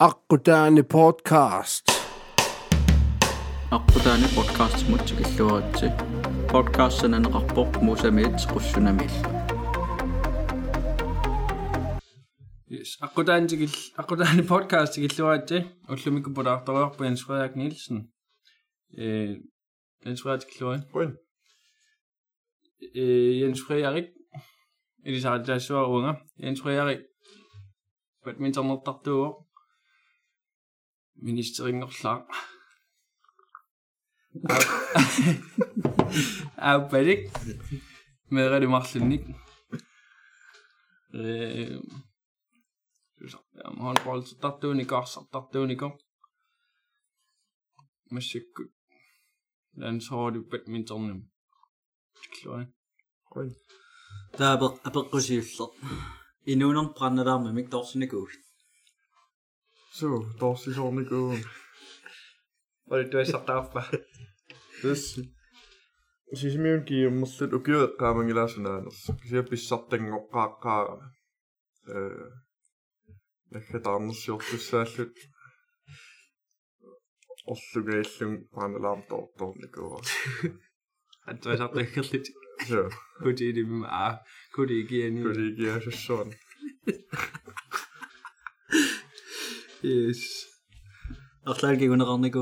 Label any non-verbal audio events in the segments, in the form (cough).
Akkudane Podcast. Akkudane Podcast mutsik illuaritsi. Podcast sanan rappork musamit qussunamil. Yes, Akkudane tikil Akkudane Podcast tikilluaritsi. Ullumikku pulaartoruarpu Jens Frederik Nielsen. Eh Jens Frederik tikilluari. Kun. Eh Jens Frederik. Elisaret Jasua unga. Jens Frederik. Badminton nertartuo. ministering nog zo. Oud ben ik. Maar redden mag ze niet. Dus ik valt dat doen ik tot dat doen ik. Maar ze je badminton nemen. Goed. Daar heb ik. In branden daar met mijn. So, das ist auch nicht gut. Weil du hast auch aufgemacht. Das siis minunkin jummallut ukiueqqaamangilaasunaaners kisiapissartangoqqaaqqaaqa э нахатаарнерсиортуссааллут орлугаиллун паналаартоорторникуа антуасартаггерлит кутиидимма аа. Кутигиани кутигиасуссуан Yes. అట్లాడికి కూడా అందుకు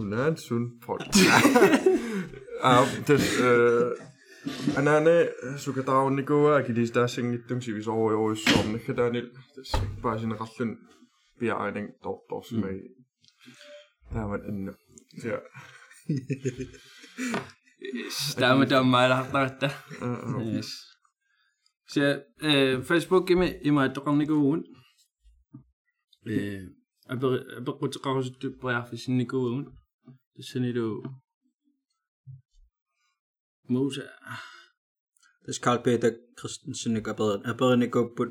ఉన్నాను zo'n పొట్ dus eh, en dan zoek het aan Nico ik die daar zingen, niet toen zie zo heel zonnig gedaan dus ik was in de ratten ja ik dat dat hmm. ja maar in ja. (laughs) Dan maar achter eh, eh. yes. Se Facebook ima ima toqarnikuugun э апе апеққутеқарусутту пеарфисинникуугун тассанилу Mose Tas Carl Peter Christensen ik aperen aperen ik op put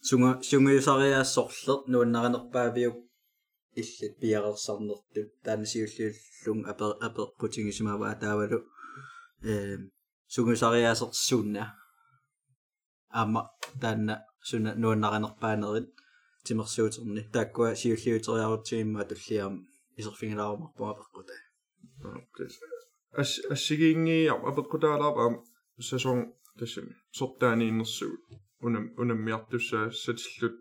sunga sunga saria sorlet nuannarenerpaaviu illit piarersarnertu taanasiullullung aper aper putingisumava ataavalu э sunga saria sersunna аама таанна суна нуаннараанерпааnerit тимерсуутерни тааккуа сиуллиутериарутсиимма туллиарм исерфингилаарумарпуа пеккута ас ассигиинги апеккутаалаап сасон тассим сортаани иннэрсуут унам унаммиартуссаа сатиллут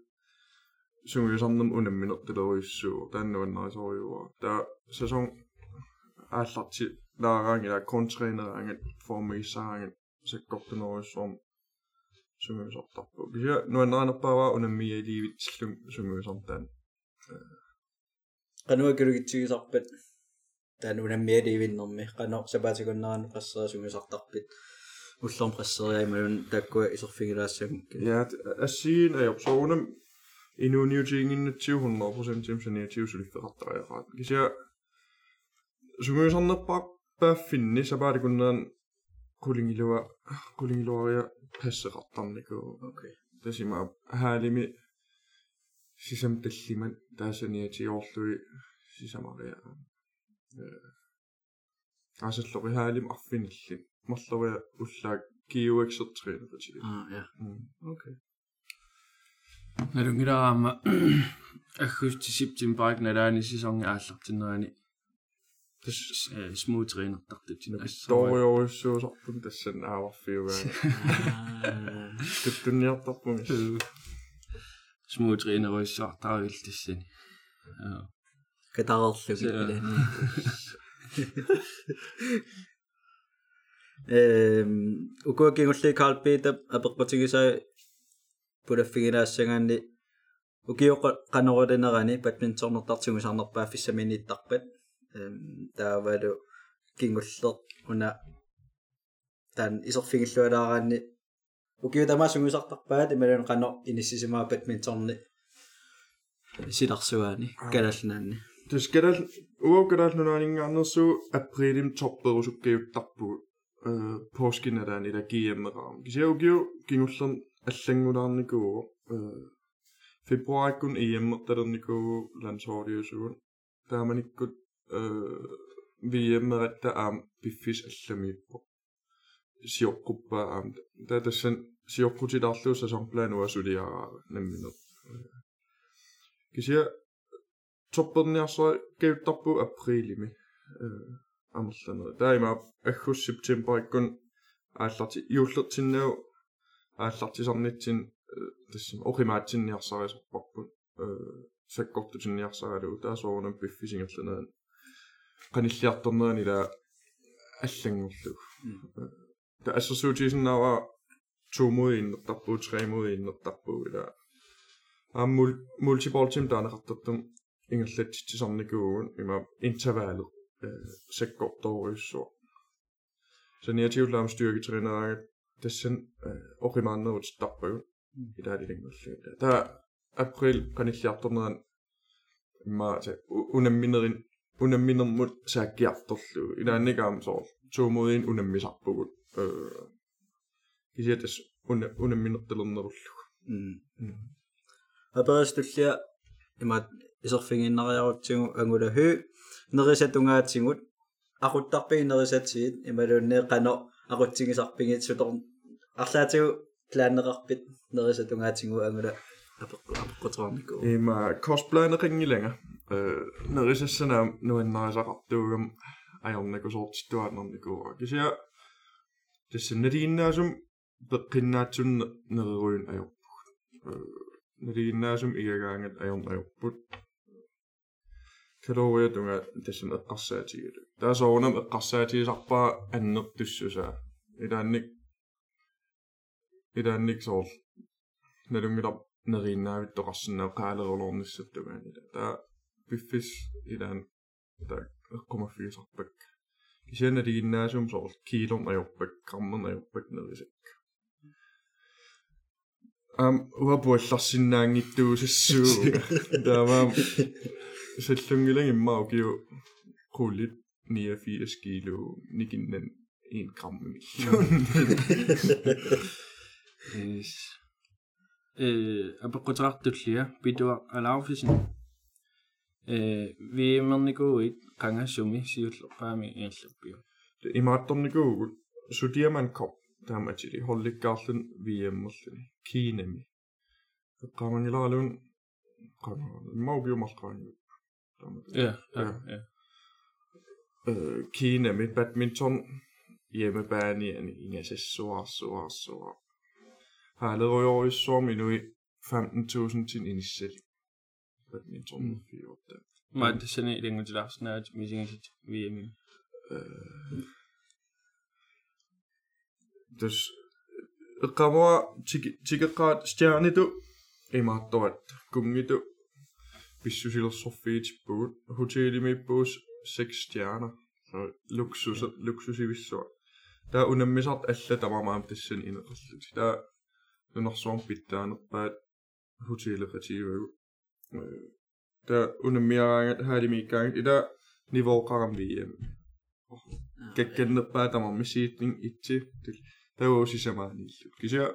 сунгиусарнам унамминертулеруйссуу тааннуаннарисориуа таа сасон аалларти лаараангила контренераангат формигисараангат саккортунеруйссуарм qasseriaimalun taakkua iserfingilaassaguk Ja, assiin ajop sounam inuuniutiinginnatsiu 100% timsaniatiu sulifferartariaqaat. Kisia sumuusarnerpaaq paaffinni sapaalikunneraan qulingilua qulingiluaria passeqartarniku. okay Tasima haalimi sisam talliman taasaniatiorlui sisamaria. Asallori haalim кулингилуа кулингилуариа пассеқартарнику окей тасима хаалими сисам таллиман таасаниатигоорлуи сисамариа э асаллори хаалим арфинилли мерлуриа уллаак киуаксертринерти аа я окей нарунгираама ахуутисиптин паак налаани сисорни ааллартиннерани smoothriinertartut toriorussuusorpun tassan aawarfiugaa tuttunniartarpun smoothriineruissaartaavil tassani kataarlu kipilani эм укуакингулли калпита апеқпатигисаа пулаффигинаассагаанни укиоқ канерулинерани бадминтоннэртартигусаарнерпаа фиссаминиттарпат таавалу кингуллер уна тан исерфигиллуалаараанни укио тамаасугусартарпаат ималун қано иниссисимаа бадминтонни силарсуаани калалнаанни Det skal der uafgjort nu nogen andre så aprilim toppet så gav tappu påsken er der en der GM ram. Kan jeg jo ging ullan allængudarni gå februar kun EM der den gå landsholdet så der er man ikke godt VM er der am bifis allami på siokuppa am der er det sen siorqutilaarluu sasarplaanu asuliaraa namminert kisia topperniarsoi keuttarpu aprilimi амерланер таима аггус септембер аалларти иуллертиннау ааллартисарнитсин тассим оқимаатсинниарсарисорпарпут э саккортутинниарсаралу таасоорнам пиффисингерланаан qanilliartornerani la аллангуллуг. Та ассерсуутисиннаава туумуи иннертарпуу тримуи иннертарпуу ила аммул мультипол тим таанеқартартум ингерлатситсисарникуугун има интервале э, секкорторуйссуу саниатиуллаам стюргитринераагат тассан э, оқимааннерут тарпагун илаалилангуллуг та април каниллиарторнеран имма унамминерин unamminermut saakkiartorlu ilaannikaam soor tuumudiin unammisarpugut э кисиатас уна унамминертэлэрнеруллуг м апаастуллиа имаат исерфингиннариарутсигу агулаху нерисатунгаатсигут акуттарпиги нерисатсиит ималуунне кано акутсигисарпигит сутор арлаатигу тлааннеқарпит нерисатунгаатсигу агула апеққутеқарнику има косплайнеқингиланга నరిశిస్సన nuin naisaqartuugam ajornakusortituarnerniku kisia tassinnaliinnaasum peqqinnaatsunne neriruun ajorput naliinnaasum igagaangat ajornajorput kaloriatunga tassin eqqarsaatigilu taasoornam eqqarsaatigisarpaa annertussusaa ilaannik rassen en nalungilar neriinnaavittoqarsinnaa qaalerulornissattumaani taa таа пиффис илаан таа эққумаффигисарпак кисиана лигиннаасум соор килорн ajorpak граммерн ajorpak нерисак ам уапуалларсинаангиттуусассуу (laughs) таамаам сэллунгилан иммаа киу qullit 89 kilo nikinnan 1 gram million (laughs) Yes. Øh, апеққутеқартуллиа питуа алаарфисин э виимерникууит qangassumi siullerpaami iallappiu имаатторникуугу сутиаманкор тааматили холликкаарлун виэммерлуни кинами эққаманилаалун қана маубиумарқаани ja ja э кинами бадминтон hjemmebaneerne inga sessuarsuarsua har allerede i år i sommer nu 15.000 til en indsætning. 198. Majd senélengedzsdás nagy mizsingit VM. Dus qamua chigeqaat stiarnitu imaattuat kungitu pissusilersorfiitippugut hotelimiippuus seks stjerner. Luksus luksusivissuat. таа унаммисарт алла тамамаам тассани инеқарлути таа нунарсуарм питтаанерпаат хутилеқатиивагу da unamiaraangat haalimiikkaangat ila nivoqaram viiam kakkannerpaatamar misiitning itsi tavuusisamaanillu kisia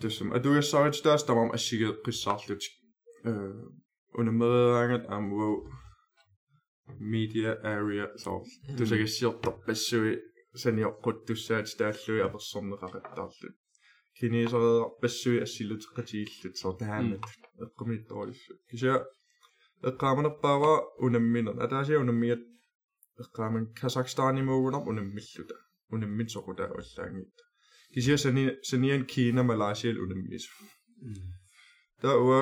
tussum atuiassaarit taastamam assigeeqqissaarlutik unameriaangat aamugu media area lor tusagissiortorpassui саниоққут туссаати тааллуи аперсорнеқақаттаарлу кинисереерпассуи ассилутеққатигиллут со таамат эққумитториссут кися эққааманерпаава унамминер атаасиа унаммиат эққааман казахстанимуугунар унаммиллута unemmit sokuta ollaangit kisia sani sanian kiina malaysial unemmis ta uwa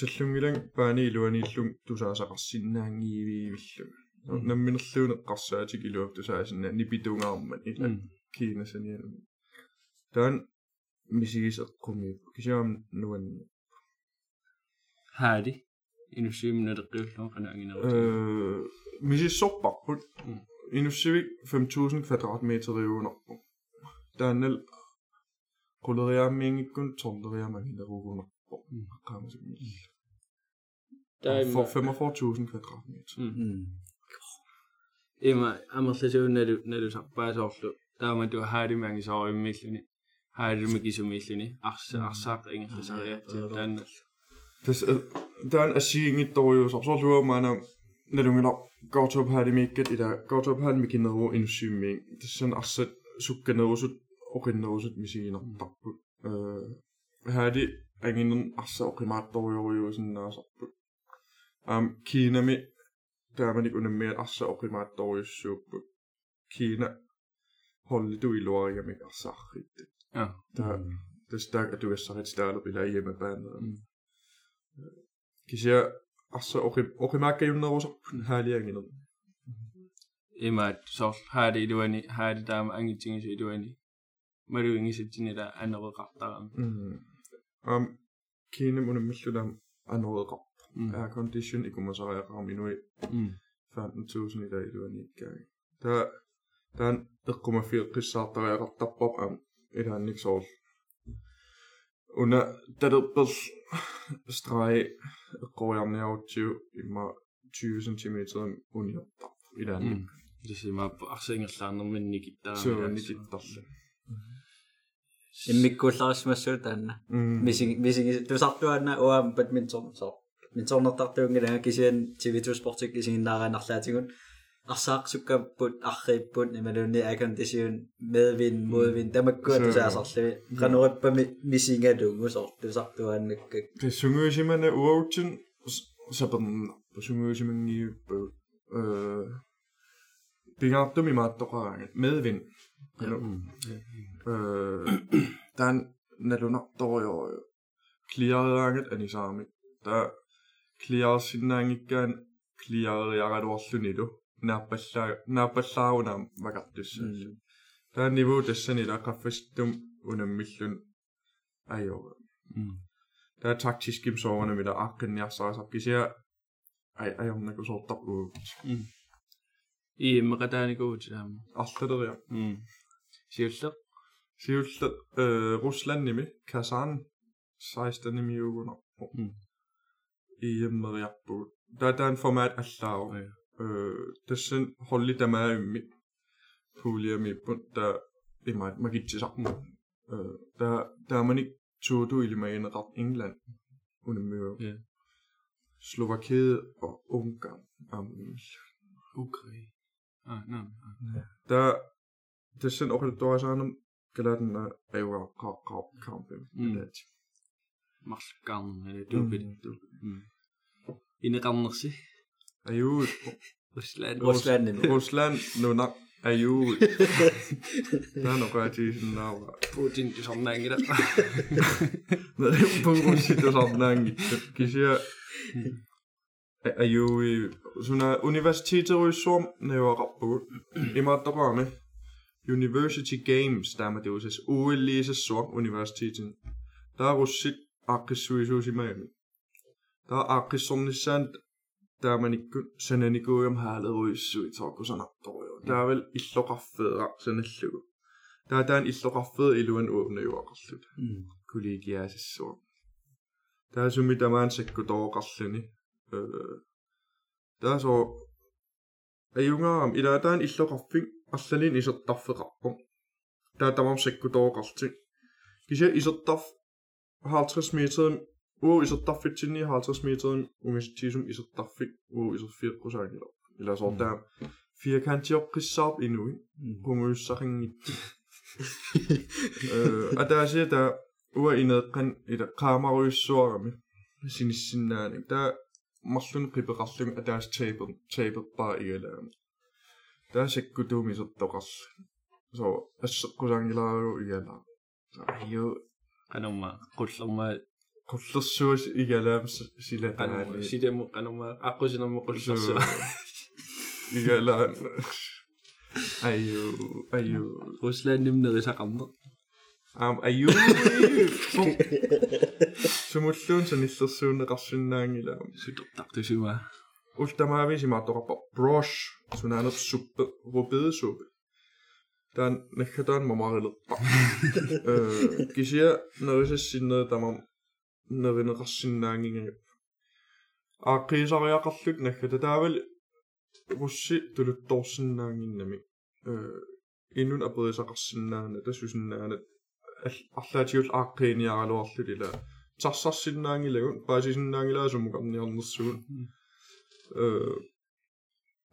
sallungilang paani iluaniillung tusaasaqarsinnaangiiviivillum namminerluune qarsaatik iluak tusaasinna nipitungaarman ila kiina misi isaqumi kisiamnuan haadi inusiimna deqqilluqanaagina øh misi sorparput inusiivik 5000 kvadratmeter riuunerpu taanal quleriaammiingikkun torneriaamagineruugunerpu qaamasimmi for 45000 kvadratmeter. Mm. Mm. Ima amerlasuunnalu nalu sarpaasoorlu taama tu haadi mangisorimmikluni хаалуми кисумииллуни арса арсаақ ингерласариатти таанна tas taan assiingittorius arsorluamaana nalungila gortop halimikkat ila gortop halmikineru inussimmiing tassan arsat sukkanerusut oqinnerusut misiginartarput э хаали ангиннер арса оқимаатторюориусиннаасарпут аам кинами тааманик унаммиат арса оқимаатторюссууппут кина холлиту илуаригамик арсаарритта Ja. та тастаак атугассарит стаалер ила иямапаанера кися арса оқи оқимааккаюннерусарпут хаалиангинер Imaat sor haade iluani haade taama angitsingisu iluani. Malu ingisitsinila anereqartaram. ам кинам унаммиллулаам анереқар Mm. air condition икумасариақарам инуи Mm. 15000 ila iluaniikkaagi та таан эққумафиэққиссаартариақартарпап аам илаанник илаанниксуул уна талерпер страй эққориарниаруттиу имма 20 cm униорта илаанник тисимаап арсингерлаарнэрминни киттаа суунни киттарла иммиккууллаарсимассуу таанна мисинг мисинг тусартуанна уаам бадминтон соо минтоннартартуунгилаа кисиан тв2 спортик кисингиннаараанарлаатигун арсаақсуккаппут аррииппут ималуунни акондисиун медвин модвин тамаккуа Су- тусаасарлуи канериппами мисингалунгусор тусартуааннаккак те сунгуусимана уаутсин сапернаппу сунгуусимангиуппу э пигаартуми мааттоқараангат медвин э тан налунарториорио клиарераангат анисаами та клиарсиннаангиккаан naapassaunam vakattussa tää nivu tässä niitä kaffestum unemmillun ajo tää taktiskim soovana mitä akken ja saa sappisia ai äh, ai on näkö solta uut i maqataani kuutisaamu arluleria siulleq siulleq ruslannimi kasan 16 nimi ugunarpu i maqariarpu tää tää format allaaru Pulia Miputta ei mä, mä kitsi sapmu. Tää, tää meni tuoduilmeen rat England under myö. Yeah. Slovakiet og Ungarn. Um, Ukraine. Ah, nej, nej. Der, det er sådan, okay, du har sådan, gelaten mm. er ævre krav krav kampen. Marskan, eller dubbet. Inne rammer sig. Inneqarnersi. аюут Rusland. руслааннами Rusland нуна аюут таноқаатисиннаава Putin tusarnaangila. пунгусситусарнаангит кися аюи суна университетеруйссуум неуақарпугут имааттоқарами University Games тааматиусас уиллиисассуа университетин тааруссит ааққиссуисуусимаами таа ааққиссорниссаан тааманиккут сананикуугам хаалеруиссуи тоокусанарториу таавал иллоқарфеэра саналлугу таа таан иллоқарфеэ илуан уунаюақарлут коллегиаасиссуа таасуми тамаан саккутооқарлуни э таасо аюнгаам илаатаан иллоқарфик арлалин исертарфеқарпо таа тамам саккутооқартик кися исертарф 50 метер wow, is til 59 meter, universitetum isotafik, wow, isotafik procent, eller, eller så der. Firkant til oprisab endnu, ikke? Rumøs saring i. Og der siger der, uger i noget kan, et kamerøs sorgerne, sin sin næring, der maslun riberasling i eller ik er qanumma taani sidemu qanumma aqusinermu qullersu. игалаа аю аю Rusland nimnerisaqarner. ам аю сумуллуун саниллерсуунеқарсинаангилаам Sutertartusuma. ultamaavin simaattoqarpa brush sunaanersuppe rubedesuppe taan nakkataan mamarilerpa э кisia нерисассиннери тамам неринеқарсиннаангингагап аақкиисариақарлут наггата таавал русси тулутторсиннаангиннами э иннун апэрисақарсиннаана тасусиннаана арлаатигус аақкииниаралуарлут ила тарсарсиннаангилагун паасисиннаангилаа сумукарниарнерсугун э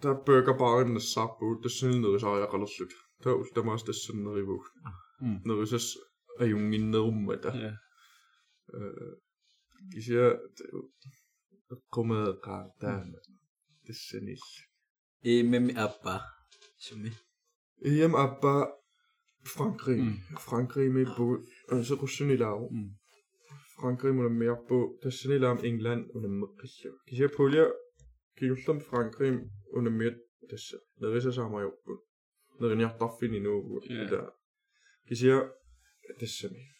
таппэкапаарин нассаарпуут тассиннерисариақалерлут таа ултамаас тассиннеривуг нерисас аюнгиннеруммата Ja. Øh, qummeeqaa taama tassanil. Imemi appa. Sumi. Iem appa Frankrig. Mm. Frankrig med på så russunilaru. Mm. Frankrig mun mere på tassanilaam England unammeqqillu. Kisia pulja kiullam Frankrig unammiat tassa. Nerisa saama joppu. Neriniartarfini nuugu. Ja. Ila. Kisia tassami. Aqissuus ajunginneru. Mm. Inu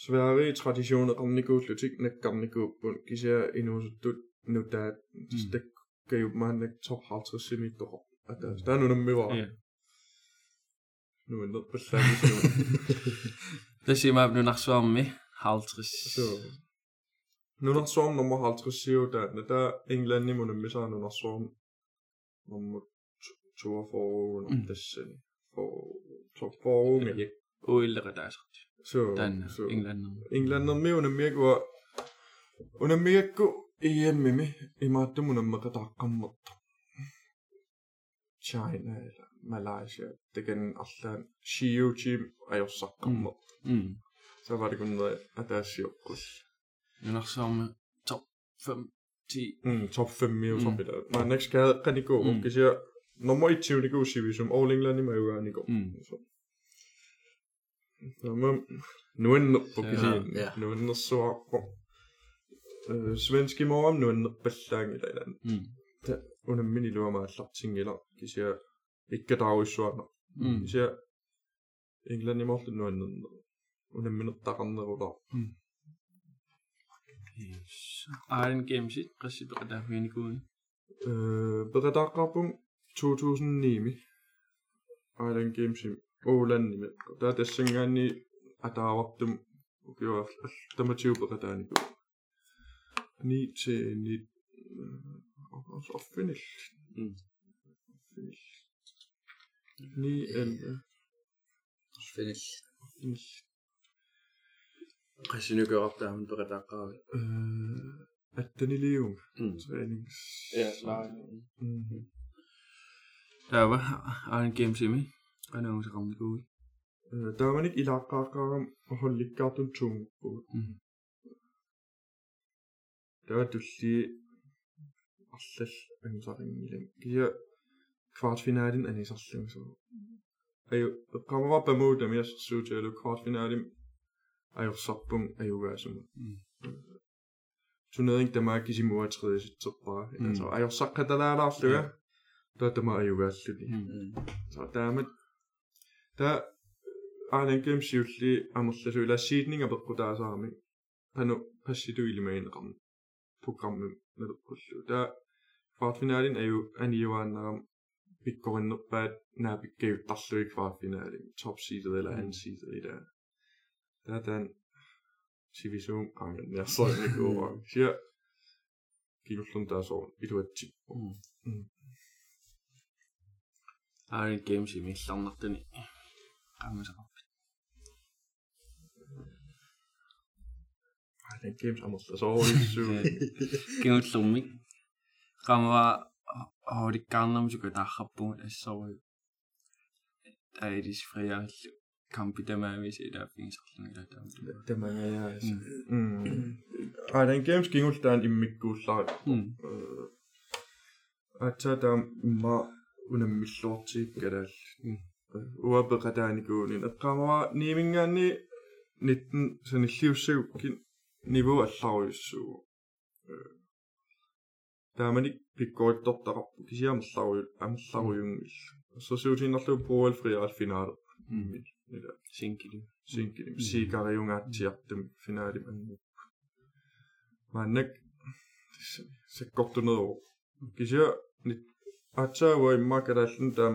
Estland. Estland soorpiangittut isikkoqaaluarlut traditionerap. Badminton. Øh. Sverige traditionerarnikuullutik nakkarnikuuppun kisia inuusuttut nutaa stak kayummaannak top 50 simittoqor. Ata taa nunammiwa. Ja. Nu er ned på. Der siger at du nok svarer med 50. Så nu når som nummer 50 siger der, der England munden med sig, nu når som nummer 42 Mm. mm. det for top 4 med ikke. Og eller der er So, Dan, so englænderne. Englænderne med under mig og under mig og EM med mig. I meget dem under mig der kommer China eller Malaysia. Det kan alle Shio Jim og jeg så kommer. Så var det kun noget at der er Shio. Men også som top 5 10. Mm, top 5 mere som det der. Nej, next kan jeg rigtig gå. Kan sige nummer 1 20 det går sig vi som All England i mig jo gerne i går. Så. Kisiä, Ja. nu en så på. Øh, svenski morgen nu en beslang eller eller. Mm. Under min i luar mig ting eller kisiä ikke drage suorna. Mm. Kisiä England i morgen nu en under min takanna roda. Yes. Iron Games i princippet er der henne gode. Øh, Beredakapum 2009. Island Games i Åland med. Der det sengen i at der var dem og gjorde der må tive beredani på. 9 til 9 og så finish. Mm. Finish. 9 11 Finish. finish. Præcis nu gør op der, men beretter der krav. Øh, at den i liv. Mm. Trænings. Ja, nej. Mhm. Der var Iron Games i анааусақармикуи тааманик э, илааққааққарам холликкаартун туумуккугут таа тулли арлал ангусарингилам кия квартфиналин анисарлугсуу аю эққамава памуута миассуутиалу квартфиналим аёрсарпун аюгаасума тунеринг тамаа кисимуатрииситсерпара altså аёрсаққаталаалаарлуга таатама аюгааллуни со таамат Da så taamat taa aanangam siulli amerlasu ila seedning apeqqutaasaarmi panu passitu ilimainaqarm programmi naluqqullu taa kvartfinaalin aju aniuaannaram pikkorinnerpaat naapikkiuttarlui kvartfinaalin top seedet eller anden seedet i der der er den division ah, angen jeg så ikke over siger (laughs) Mm. Mm. Games i mig. Lander den. Ging ud som om så går der habbo det så der er de fria kamp i dem er hvis der findes sådan der der. Det er ja, altså. Mm. Ej, den games gik ud der i slag. Mm. At tage dem ma under mit slot уаппекатааникууни эққамава ниимингаанни ниттен саниллиуссагуккин ниву алларуйуссуу тааманик пиккориттортақарпу кисиамерларуй амерларуйунгил сосуутиннарлу поуэл фриал финаал нила синкилим синкилим сикариунгаатсиартум финаалим аннуп маннак саккортунеру кися нит атсаауа иммакалааллун таам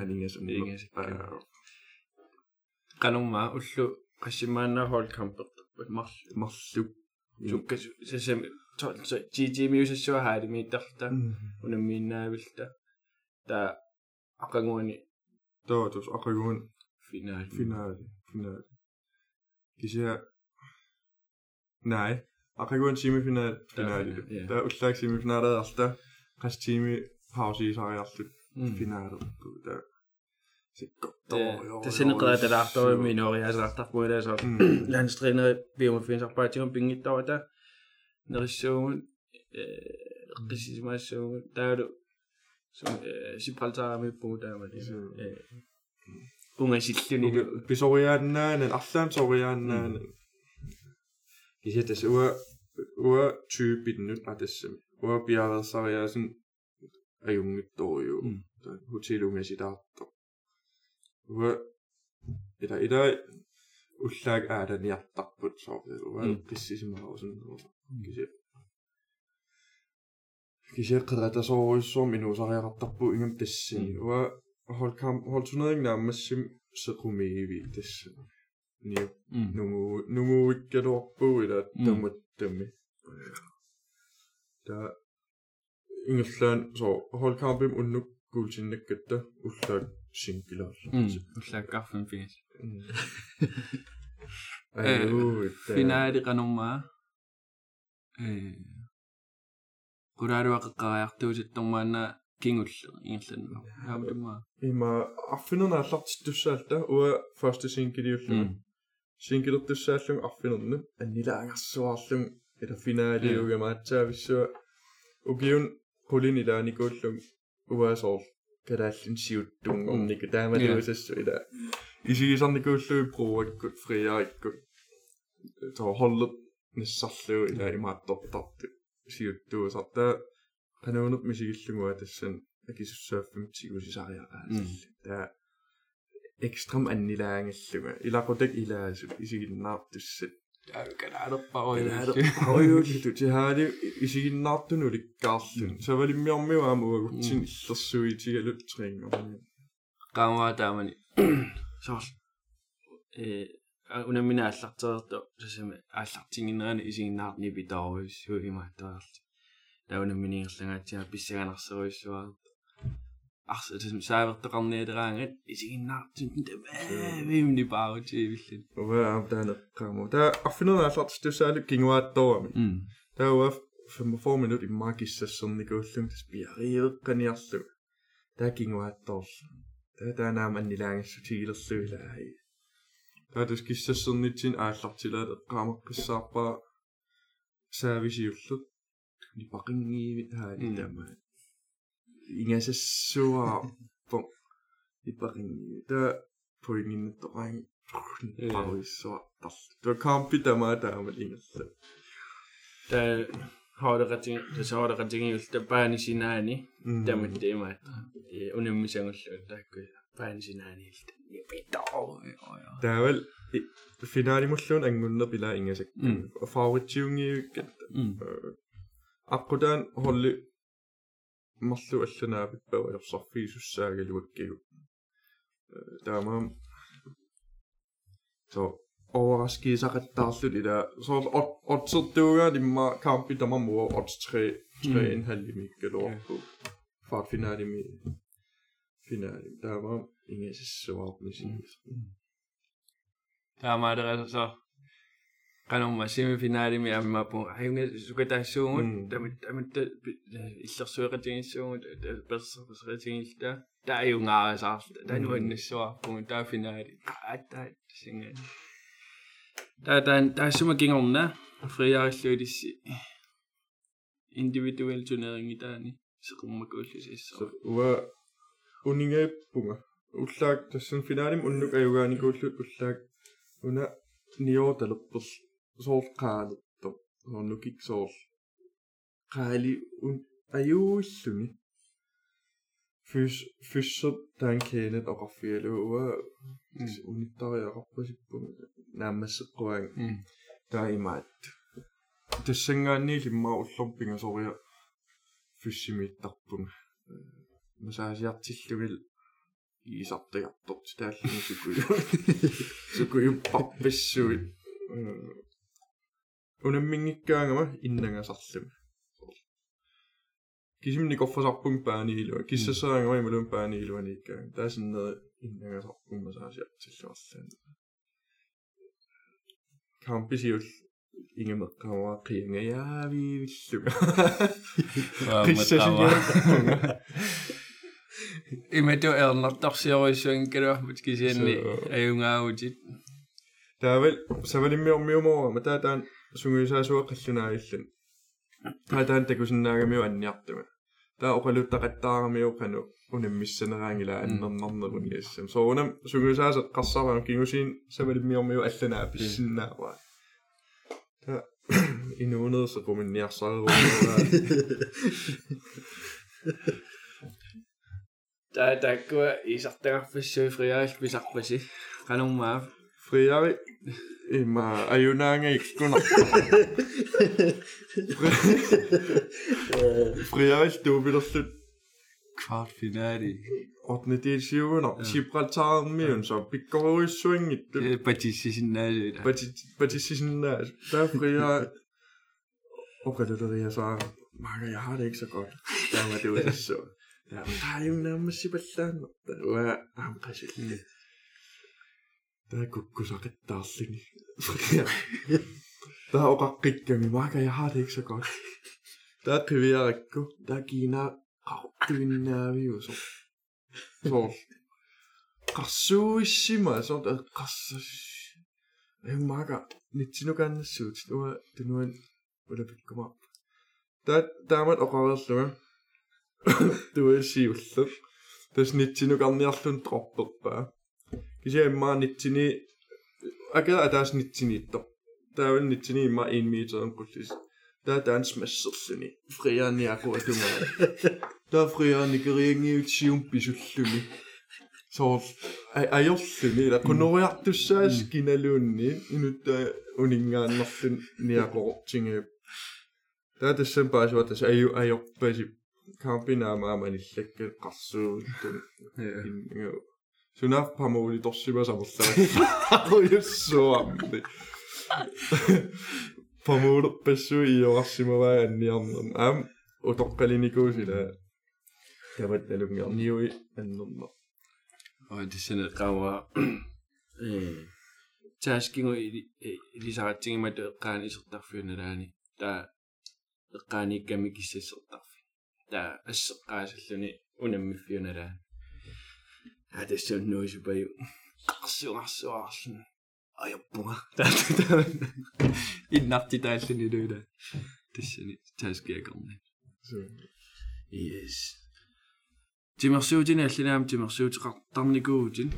алингас алингас канумма уллу qassimaannaarhual kampertarpak mar marluk tukkas sasam GGMiusassua haalimiittarta unammiinnaavilta ta aqanguani tootus aqanguun finaal finaal finaal kisia nei aqanguun semifinaal finaal ta ullaak semifinaalaarta qas tiimi pausiisariarlut final puta. Se todo. Desintegrada de la minoría de la fuera eso. Landstrainer vimos fin sa parte un pingito ahorita. No es un eh precis más un tal som Gibraltar med på der med det. Unga silluni. Pisoriannaan allaan soriannaan. Kisiä tässä ua ua tyypit nyt atessa. Ua piaversariaasin biomaffinsarpaatigun pingittavata nerissuugun qissisimaassuugun taalu sum sipraltaramippugu taamali ungasilluni lu писориааннаанан арлаан сориааннаанан кися тас уа уа тyypinнут атассами уа пиареерсариаасин аюнгитториу Mm. хотелунгасилаарто уа ида ида уллаак ааланиартарпут соорл ингэллаан so holkampim unnuk kuulsinnakkatta ullaak sinkilorlaa ullaakkaarfin finis finaali qanormaa э quraaruaqeqqariartuusittormaanna кингулле ингерланма хаамтума има арфинернааллартиттуссаалта уа ферст сингилиуллума сингилертуссааллуг арфинерну аннилаагерсуарлуг ила финалиуга маатсаависсуа угиун Pollinita Nigotlung Uwasov kadallin siuttuun onniku tämä tuisessa ida isiisanni kullu pruakku friaikku to hollut nissarlu ila imaattortartu siuttuu sarta qanuunut misigillungua tassan akisussaaffamtigu sisariaqaasalli taa ekstrem annilaangilluga ilaqutak ilaasu isiginnaartussat канаарпаруйуллу тихаани исигиннаартунуликкаарлун савалиммиормиуаама уагутсин иллерсуитигалут трингорни qaamua taamani soorl э унаммина аллартэрту сасами ааллартингинерани исигинаарни питаруйссуу имааттаарлти таунамминиерлангаатиа писсаганарсеруйссуаа арса тэм саавертеқарниалераангат исигиннаартин таваавимни паутивиллин оваа амтаанеққарму таа арфинерааллартис тусаалу кингуааттоорами таава 45 минут и макиссассерникууллум тас пиариеққаниарлу таа кингуаатторлу таа таанаама аннилагассу тигилерлуилааи таа тус киссассернитсин ааллартилаат эққаамаққиссаарпаа саависиуллу нипақингиивит хаалилаамаа ингасассуа пом ипаринни та пуингиннаттораанги э. паруиссуа тарлу туа кампи тамаа таамал ингерсу та хаолекатин тасаолекатингиул та паани синаани тамат имаат э унаммисангуллу таакку паани синаани илта ипитоо таавал финааримуллуун ангуннер пилаа ингасак. Фаавитсиунгиуккат э, аққутаан холли марлу аллунаапиппава ерсарфиисуссаагалуаккигу таамаам то overraskisaqattaarlut ila så oddserdtuuga imma kampi tamamua odds 3 3,5 imikkaluarpu fart finaalimi finaali taama ingasissuarpnisiis таамаадераса qanumma simi finaalimi аммапу аюнга сукатаассуугут тамит тамитта иллерсуэқатигиссуугут персерфсеқатигилта тааюнгаарасаарта тануаннассуарпугу таа финаали ааттаа синга таа таа таассума кингорна фриаариллуилисси индивидуал тунерингитаани сеқуммакууллисиссаа уа унингаппунга уллаак тассан финааlim уннук аюгааникууллут уллаак уна ниорталерпэрл sool qaalattu hornukik sool qaali un ajuullumi fys fyssut tan keenet oqarfialuua unittariaqarpasippu naammasseqquaang taimaat тассангаанни лимма уллорпинга сориа фиссимиттарпун масаасиартиллугил иисартигартор тааллуни сукуй сукуй паппассуит иннагасарлуми кисимни коффасарпун пааниилуа киссассаангама ималун пааниилуаниккаан таасиннери иннагасарпун масаасиартиллуарлаан камписиул ингемеққамаа қиангаяавиивиллуга (laughs) қиссасиниарпунга името эрнартарсиорисуин калуармут кисианни аюнгаагутит таавал савалиммиормиумоо матаатаан сунгуисаасуа қаллунаагиллан таатаан такусиннаагамиу анниартуга таа оқалуттақаттаарамиу қану унаммиссанераангила аннернарнерунниассам соонам сунгуисаасеқ қарсарам кингусиин савалиммиормиу алланаа писсиннаава та инуунерсэ коминниарсааруугаа таа таккуа исартагарфиссуи Fridabe ima ayunanga ikkuna. (laughs) Fridabe stupidossut kvartfinali. Otne del syvende. Gibraltar million så vi går i swinget. Batisisinale. Batisisinale. Der frier. Okay, det er det, jeg så. Marker, jeg har det ikke så godt. Der var det jo så. Der var jo nærmest Gibraltar. Der var amkasillinen. Der kukkusakettarlini. Der er oqaqqikkami maka jeg har det ikke så godt. Der er privirakku, der gina qaqtuinnaaviuso. Sol. Qarsuissima so der qassas. Ай мага нитсинукааннассуут уа тунуан улапиккума. Таа таамат оқаверлуга. Туэсиуллу. Тэс нитсинукаарниарлун тропперпаа кисиаммаанитсини акера атааснитсиниитто таавалнитсини имма 1 метерэн куллис таа таанс массерлүни фрианиаку атумаа таа фриааникериангиут сиум писуллүни соор аёрлүни ла кунуриартуссаас киналуунни инутта унингааннерлүн ниакорутсингип таа тассам паасуатас аю аёрпаси кампинаамааманиллакка қарсууттун Сунаарпамуули торсимасаверлаа. Агуйссуарми. Памуур пэссуи иоарсимаваанниарнерм аам утоққалиникуусила. Таватталунгер ниуи аннерма. Ой дисэнэ кава э таашкингу илисаратсигимату э, эққаани исертарфиуналаани таа эққааникками киссассертарфи таа ассеққаасаллуни унаммиффиуналаани I just don't know you by you. Qarsuarsuarlun. Ajappunga. Innatti tällin ydyydä. Tissini täyskiekalni. Yes. Тимерсуутин аллинаам тимерсуутеқартарникууутин.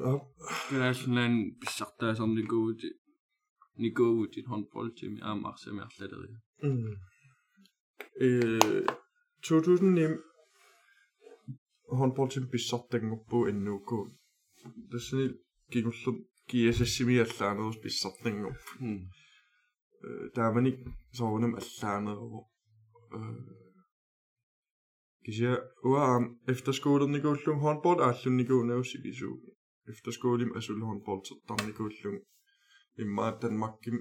Аа. Гэнэрлэн писсартаасарникууути никууутин хонболтими аамаарсами арлалери. Мм. Э 2009 håndboldtim pissartanguppu innuukku тассани кигуллут киасассимиаллаанерус писсартангуп э тааманик соорунам аллаанеру э кися уаам efterskolernikууллун håndbold ааллунникуунауссикисуу efterskolim asul håndboldsertarnikууллун иммаа Danmarkim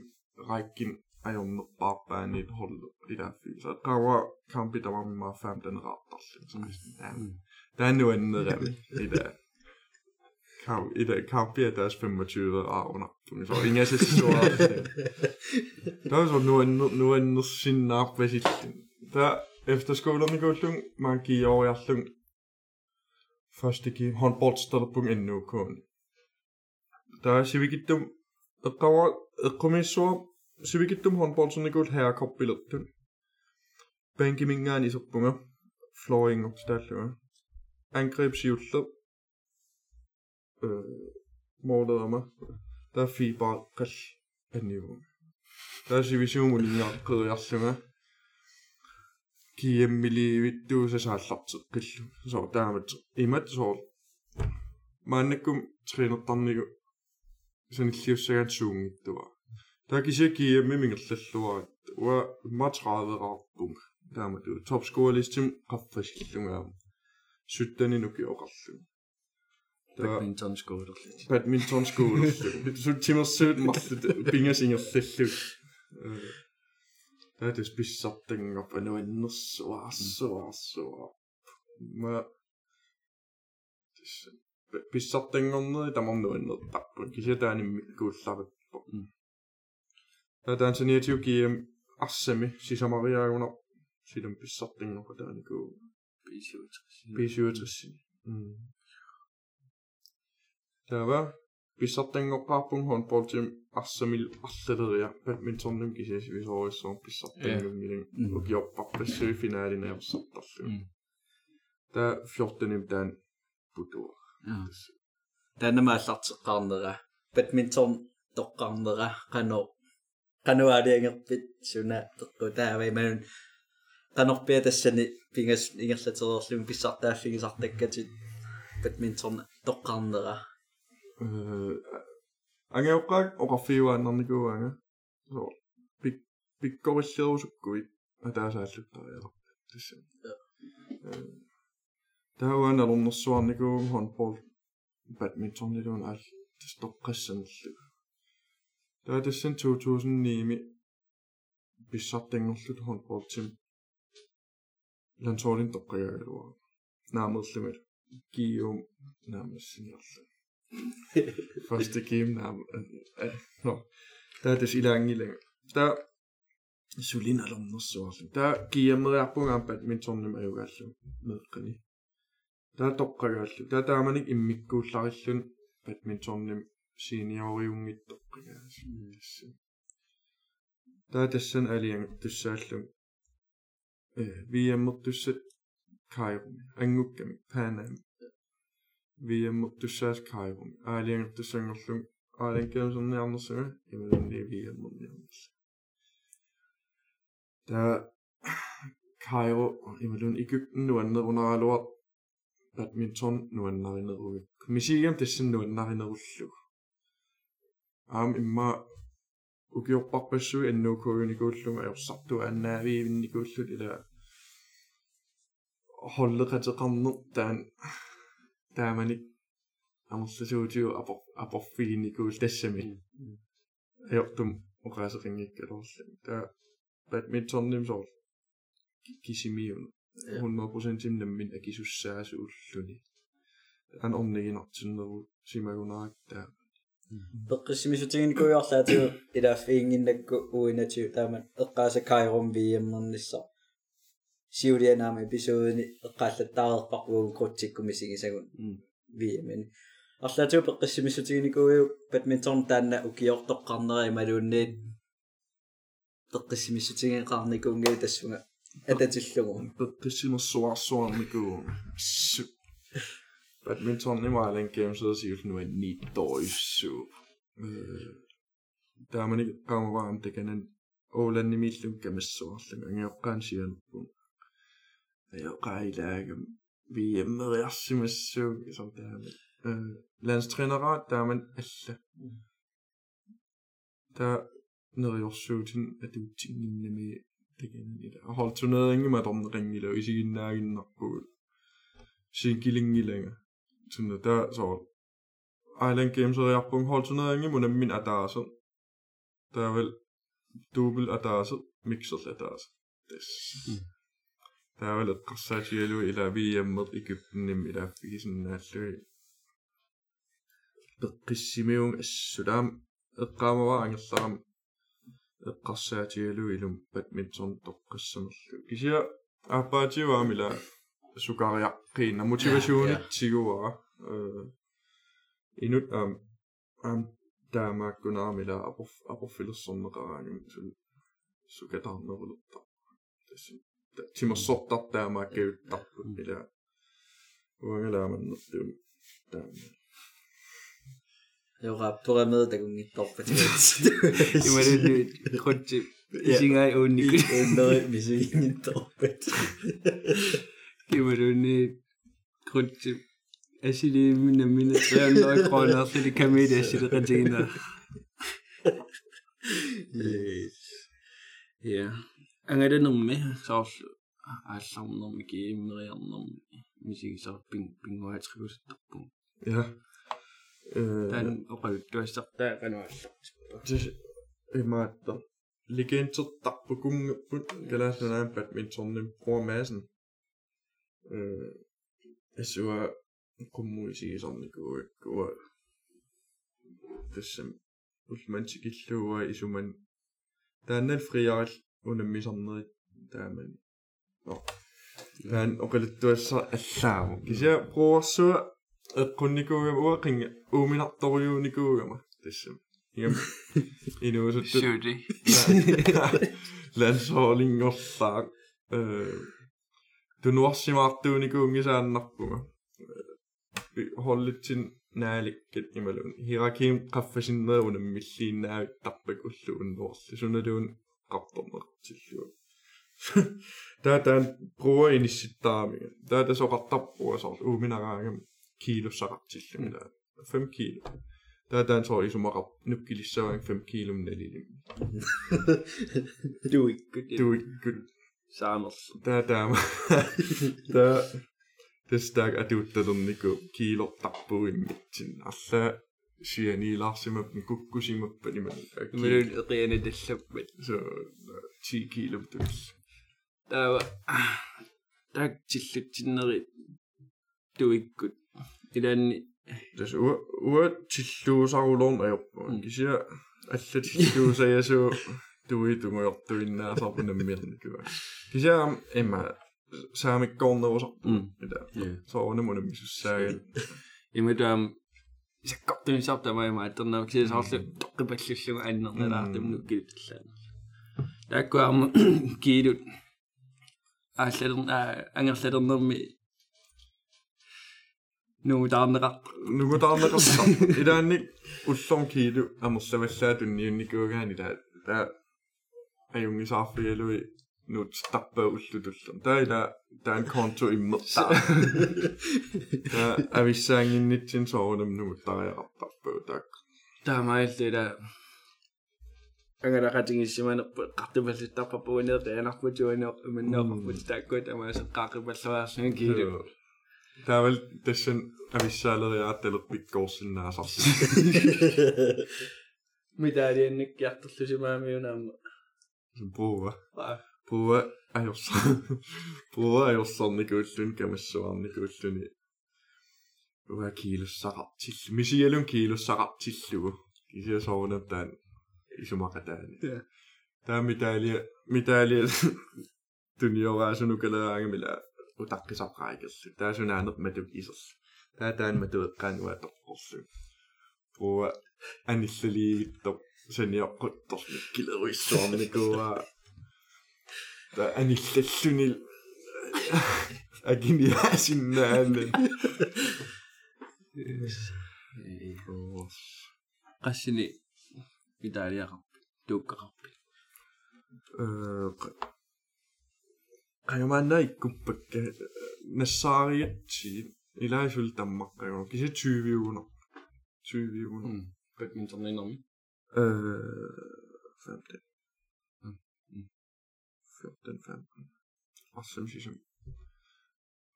rækkin ajornerpaarpaanit hollu ilaffi så qava kampi tamamma fam den raattarlin så der er nu andet i dag. Kamp i dag kamp er deres 25 år under. Så ingen af sig så der er så nu en nu en sin nap hvad sit der efter skolen går lung man giver over jeg lung første gi håndboldsteder på endnu kun. Der er sivikidum qawa qumissua sivikidum håndboldsernikul herrekorppilertun bankimingaani iserpunga flooringort taalluga angrebsiuller øh målet om der er fiber qall анниву таасивисуумулингааққериарлунга киеммиливиттуусасааллартеқ қиллу соо таамат имат соо мааннаккум тринертарнигу саниллиуссагаат суунгиттуа таа кися киемми мингерллаллуарат уа матраавераарпунг таамату топскоалистим qaffasillungaam суттани нукиоқарлу badminton skålerligt. badminton skole så timmersuut mарлут пингасингерллу таа тэс писсартангоп ануаннерсуаарсуаарсуаа ма тэс писсартангорнери тамарнуаннертарпут кисатаанимми кууллариппо таа таансаниатиу кием арсами сисамариаагуна силум писсартангорпа B37. B37. Hmm. 자가 비쌌던 것 바쁜 헌볼쯤 아스밀 아스르야 배드민턴님 기세시 위서에서 비쌌던 경기는 여기 옆바프레스 피날이나 없었다스. 다 14님 단 부도. Tänne mä satsa kannera. Badminton tokkannera kanu. Kanu on jengit pitsunä. Tukku tää vei qanarpia tassani pingas ingerlatererlum pissartaaffigисартаккати badminton тоққарнера э, ангеоққак оқарфиуааннарникууаанга со пик пиккориллерусуккуит атаасааллуттариала тасса э, таауаанернэрсуарникуугум хонбол badmintonнилуун аал тас тоққассанерлуг таатассан 2009 ми писсартангерлут хонбол тим нантуурин тоққиагалуа наамерлимат гиум наамассинерлу første game naam no der er det i lang i lang der Sulin har lommet så også. Der giver med at bruge badminton med jo også med Rene. Der er dog også. Der der man ikke imod god lejlen badminton med senior og unge dog også. Der er det sådan alene det særlige VM-ottuset Kairumi, angukkam Panam. VM-ottussaas Kairumi, aalianguttussangerlum aalankiamserniarnersuga imalunni VM-orniarners. Tää Kairo imalun Egypten nuannerunaluar badminton nuannarineruga. Komisiam tassan nuannarinerullugu. Aam imma укиорпарпассуи аннуукууникууллума аерсарту ааннаавиивинникууллут ила холлекатеқарнер таан тааманик амерласуутиу апор апорфигинникуул тассами аёртум оқаасеқингиккалорлу таа badmintonnim соор кисимиун 100% наммин акисуссаасууллуни ан орнигинартиннеру симагунаак таа пеққиссимисутигинкуйорлаатигу илааффиингиннакку уинатиу таама эққаасакаайрум виеммернисса сиулианаама эпизоодни эққааллаттаарерпарпугу крутсиккумисигисагун виемен арлаатигу пеққиссимисутигинкуйу бадминтон таанна укиортоққарнери малуунниит пеққиссимисутигинқарникуунгиу тассунга ататиллугу пеққиссимерсуарсуарникуу badminton i Marlin Games så siger nu en ni døjsu. Øh, der er man ikke kommer varmt, det kan en Åland i mit lunke med så længe jeg kan sige en. Jeg kan ikke lage vi er med os med så som det er. Øh, Landstrænere, der er man alle. Der når jeg så til at det er tingene med det kan i dag. Hold turneringen med dem ringe i eller i sin nærgen nok på. Sin killing i længere tunne der så Island Games og jeg på hold turneringen må min adresse. Der er vel dobbelt adresse mixer adresse. Det der er vel et Brassatielo eller VM mod Egypten i der fik sådan at løb Beqissimiung Sudan eqqaamava angerlaram eqqarsaatialu ilum Sugarien og motivation ja, ja. Tigoer øh, inut om om Danmark Gunnar Miller Abrofilles sonragen til Sugadannerulutta. Timo Sotta Danmark käyttää mitä Kuinka elämän tämmöinen. Joka tulee myötä kun niitä opettajat. Mä nyt nyt kotsi. Sinä ei ole niin. En ole, missä niitä opettajat. Kimadone-Grundtipp. Asili minä minä 300 kroner, fordi kamedi Asili retiner. Yes. Ja. Anga det nummer med, så altså om nummer game, når jeg om musik, så ping ping og jeg skriver så på. Ja. Den rød, du er så der er nu altså. Det er meget der. Legend så der på gunge på, lader sig nærmest badminton, den bruger massen. øh асуа qummuisigisarnikuuakkuа тассам улмантикиллууа исуман тааннал фриарал унаммисарнери тааман но таан оқалуттуасса аллааму кися бруерсуа эққунникуугама уақинга ууминарторюуникуугама тассам игам инуусутту шуди landsholdingorlaaq øh tunuarsimaartuunikuungisaannarpuga hollitin naalikkat imalun hirakim qaffasinnera unammissiinnaavit tarpak ullu unnuorli sunaluun qartornertilluun taa taan bruger inissittaamiga taa tasoqartarpua sor uuminaraagam kiilussaqartillumi taa 5 kilo taa taan sor isumaqar nukkilissavang 5 kilum nalilim Du ikke. du ikke saamers taa taama taa тестаг атутталернику киилортарпуиммитсин арлаа сианилаарсимап куккусимаппа нима милун эқиана таллаппат со 10 кило тус таава так тиллатсиннери туиккут илаанни тас уа уа тиллуусарулорн аёрпаа кися алла тиллуусаясуу Túlítunk olyat tynnää sopinen mietinkyä. Siis jää, en mä, säämi konna osa. Mm. Mitä? Se on nemmoinen, missä raad Ja mitä, se kattuin saattaa vaimaa, että on näkyy saa se tokkipelsissä aina lähtee minun kiltillään. Täkkö on kiidut. Ääsledon, äängäsledon nommi. Nugu taanera. Nugu taanera. Idän ni, usson kiidu, ammossa vessää tunniin, niet (clears throat) (laughs) hajungisarfialui nut tarpaullutullam taila taan konto immertaa (laughs) ta avissaanginnitsin soorunam nuuttariaqartarpuu taak taamaillila angalaqatingissimaanerpu qartupallittarparpuu neerianarpu mm. tuaneo manneoqarput taakku tamaasaqaaqipalluaarsuun kiilu taaval tassan avissaaleriaattelut pikkoorsinnaasarsi (laughs) mitä aliennikkiartullusimaamiunaamma буува буува ajorsan buua ajorsannikуулlun kamassuarnikуулluni uha kiilussaqartill misialun kiilussaqartillugu isia soorunattaan isumaqataani taa mitalia mitalia tunioraasunukaleraangamila utaqqisaqraikallu taasunaanert matuk iserlu taa taan matueqqaanuatorqorlu buua аниллалиивитто буува аниллалиивиттоқ саниоққутторник килеруиссуарникуа та аниллаллунил агиниасиннааллан qassini itaaliaqarpi tuukkaqarpi э qajamaanna ikkuppakka nassaaриатси илаасул таммаққагу femte. Fjorten, femten. Awesome shisham.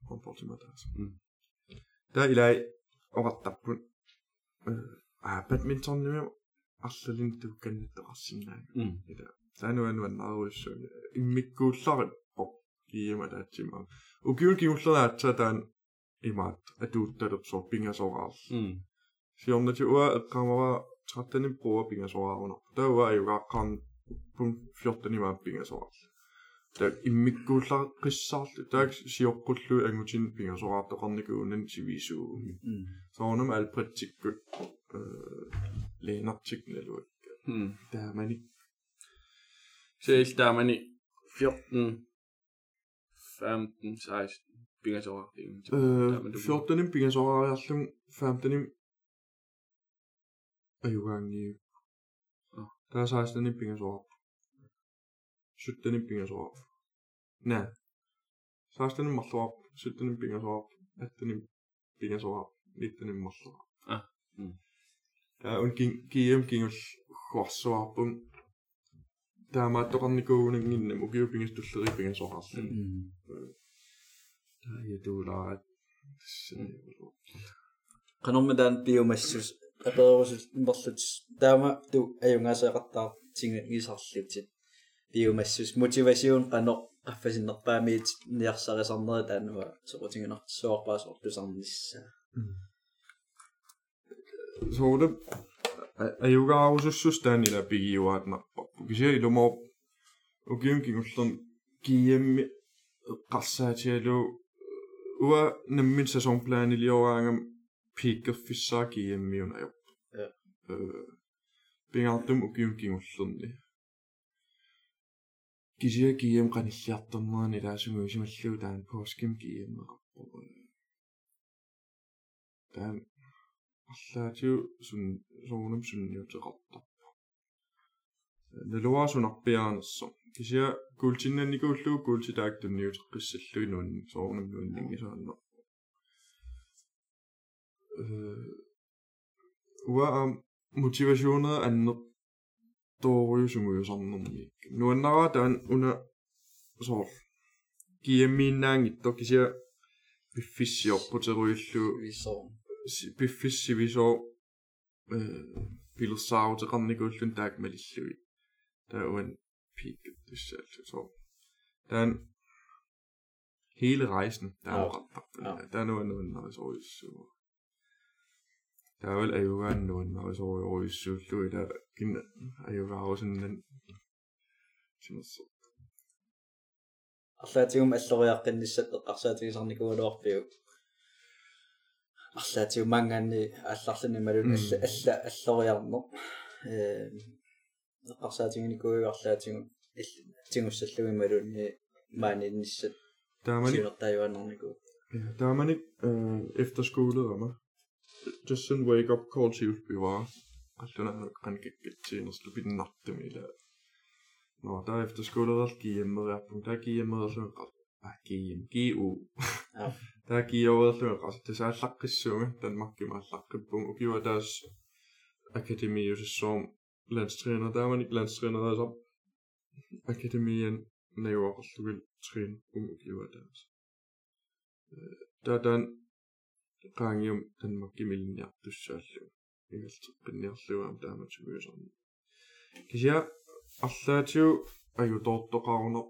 Komportima taas. Tää ilai orattappun. Ah, badminton nimi arlalin tukkannittaqarsinnaa. Ila taanu anu annaruissu immikkuullarin pop kiima taatsima. Ukiun kiullernaatsa taan imaat atuuttalersoor pingasoraarl. Siornati ua eqqamara 13 부하 소화하거나 다와 유가 간 분fjorten이만 빙에서 다 임미꾸라 qissaarlu taak siorqullu angutin pingasoraartoqarnikuunnan siviisuu soornum alprittikkut leenartiknaluak taamani seel taamani 14 15 16 pingasoraartigun Eh 14 pingasoraariarlum 15 аюугаанни таасаастани пингасоорп суттани пингасоорп на саастани марлуарп суттани пингасоорп аттани пингасоорп ниттани марлуа а. Таа ун кин кием кингул хорсуарпун таамааттоқарникуугунгиннам укиупингас туллери пингасоорарлу таа ятуулаат канормадан пиумассус biomassus aperusus imperlut taama tu ajungaseeqartaa tinga ngisarlutit biomassus motivation qano qaffasinerpaamiit niarsarisorneri taanuma soqutiginartissuarpaasortusarnissa soode ajugaarusussus taanila pigiuaatnarpappu kisia ilumorp ukium kingullern kiemmi qarsaatialu uа наммин сасонплаанилиораангам пиккерфиссаа киеммиун аёп Ja. э 우아함, 모티베이션을 안 넣도록 숨으셨는데 누나와 단 오늘 서 기예민낭 있다 기시야 비피시 업보자로 일루 비피시 비소 빌사우 저간니 그울룬 딱 멜리슈이 다원 피크 드셔서 단 hele rejsen, der er jo ret, der er noget, noget, noget, таавал аюугаан нуун марисориоруиссууллу ила кина аюугаарусиннан тимассо арлаатигум аллориаққиннссат эққарсаатигисарникуалуарпиу арлаатигу мангаанни алларлини малун алла алла аллориарнеқ ээ эққарсаатигиникуи арлаатигу тигуссаллуи малунни мааниннссат таамани тааваннернику таамани э эфтерскулерама er man ikke сиунертаажуаннернику Ja, der er man ikke øh, efterskolet om mig. Just sådan wake up call til vi var. Altså, den er kan ikke til, når du bliver natt med det. Nå, der qaangium tanmakkimilniaq tussaallu igaltu qinniarluaam taamatuguuserni kisia арлааtiu аюторторqaaruneq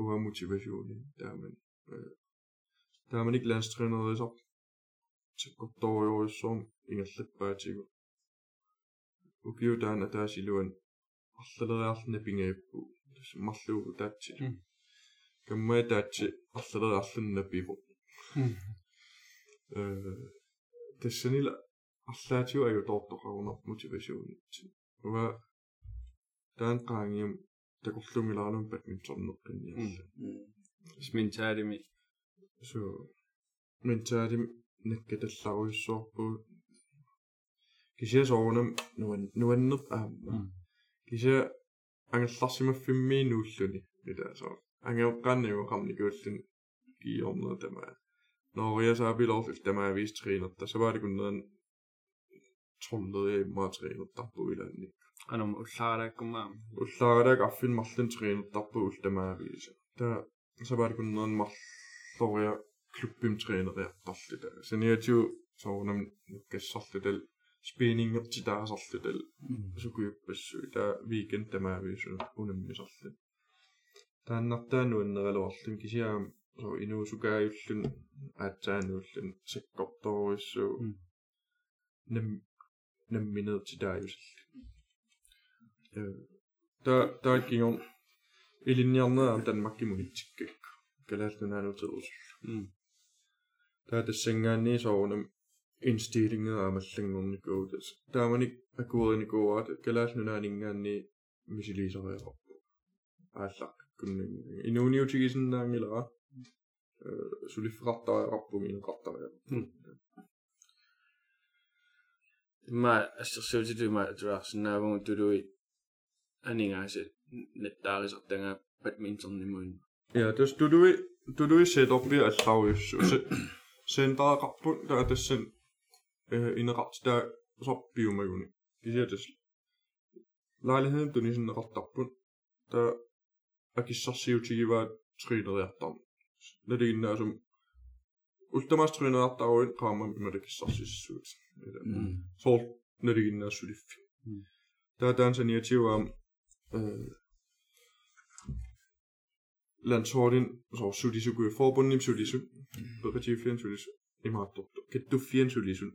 уа мотивасиуни таамани тааманик лаастринерисар тиккорториориссуум игаллаппаатигу укиу таана таасилуан арлалериарлна пингааппу марлуугу таатсилу каммаа таатси арлалериарлунна пипо тассанила арлаатиу аю тоортоқагуна мотивасиунитси уа таанқаангиум такурлунгилаарлум патминтернеққинниарла сментаалими су ментаалим наккаталларуйссуарпуу кисиасоорунам нуан нуаннерт аама кисиа ангерларсимаффимми нууллуни илаасоо ангеоққаанниу қарникууллуни киорнер тамаа og du vil træne um og giver deres таатаан qaangium танмаккимилинниартуссааллу игалтеққинниарлуаам тааматсугуусарни кися арлаатиу аютоортоқарунер уа мотивасиони тааман тааманик ланстренерисар тиккорториориссуум ингаллаппаатигу укиу таана таасилуан арлалериарлна пингаиппу марлуугу таатси каммаа таатси арлалериарлунна пипу э тассанила арлаатиу аю тоортоқарунер мотивасионитси уа таан qaangium такорлунгиларанум бадминтоннеққинниарла сминтаарими so ментаалим наккаталларуйссуарпу кися соорнам нуан нуаннерп аама кися ангерларсимаффимми нууллуни илаасоо ангеоққаанниу қарникууллун киорнер тамаа нориасаапилоорлу тамаа вистринерта савааликуннеран троллери маатриинертарпу илаанник анум уллаараккумаа уллаагалаак арфин марлун тринертарпу ултамаависа таа савааликуннеран марлориа клуббим тринериартарлута саниатиу соорнам нуккассарлутал спинингерти таасарлутал сукуйуппассуи таа викенд тамаавису унаммисарлу тааннартаануаннералуарлун кисиаам so inuusukaayullun aatsaanuullun sikkortoruissuu nem намминеертитааюсалла э та таакион илинниарнаа танмаккимугитсиккакку калааллунаалутерусуллу таа тассангаанни соорунам инстилингера амаллангорникууутас тааманик акуерникууаат калааллунаанинггаанни мисилисариақарпу ааллақ куннагин инууниутигисиннаангилара сулиффеқартариақарпуги инеқартариақарпу имма ассерсуутитума атуаарсинаавгу тулуи анингааса наттаарисартангаа бадминтернимуин яа тус тулуи тулуи сеторпи алларуйуссу сентаақарпут таа тассан э инеқартаа сорпиумагуни кисиатас лаалихан тунисиннеқартарпут таа акиссарсиутигиваа тринериартарму nelineä sun ultimaastriinä attauin kaamman pimedekissarsissuut. Sol nelineä syliffi. Tää tansan jätivä landsholdin, så Sudisu kunne forbundet i Sudisu, mm. Berkatifien Sudisu, i Martotto. Kettufien Sudisu,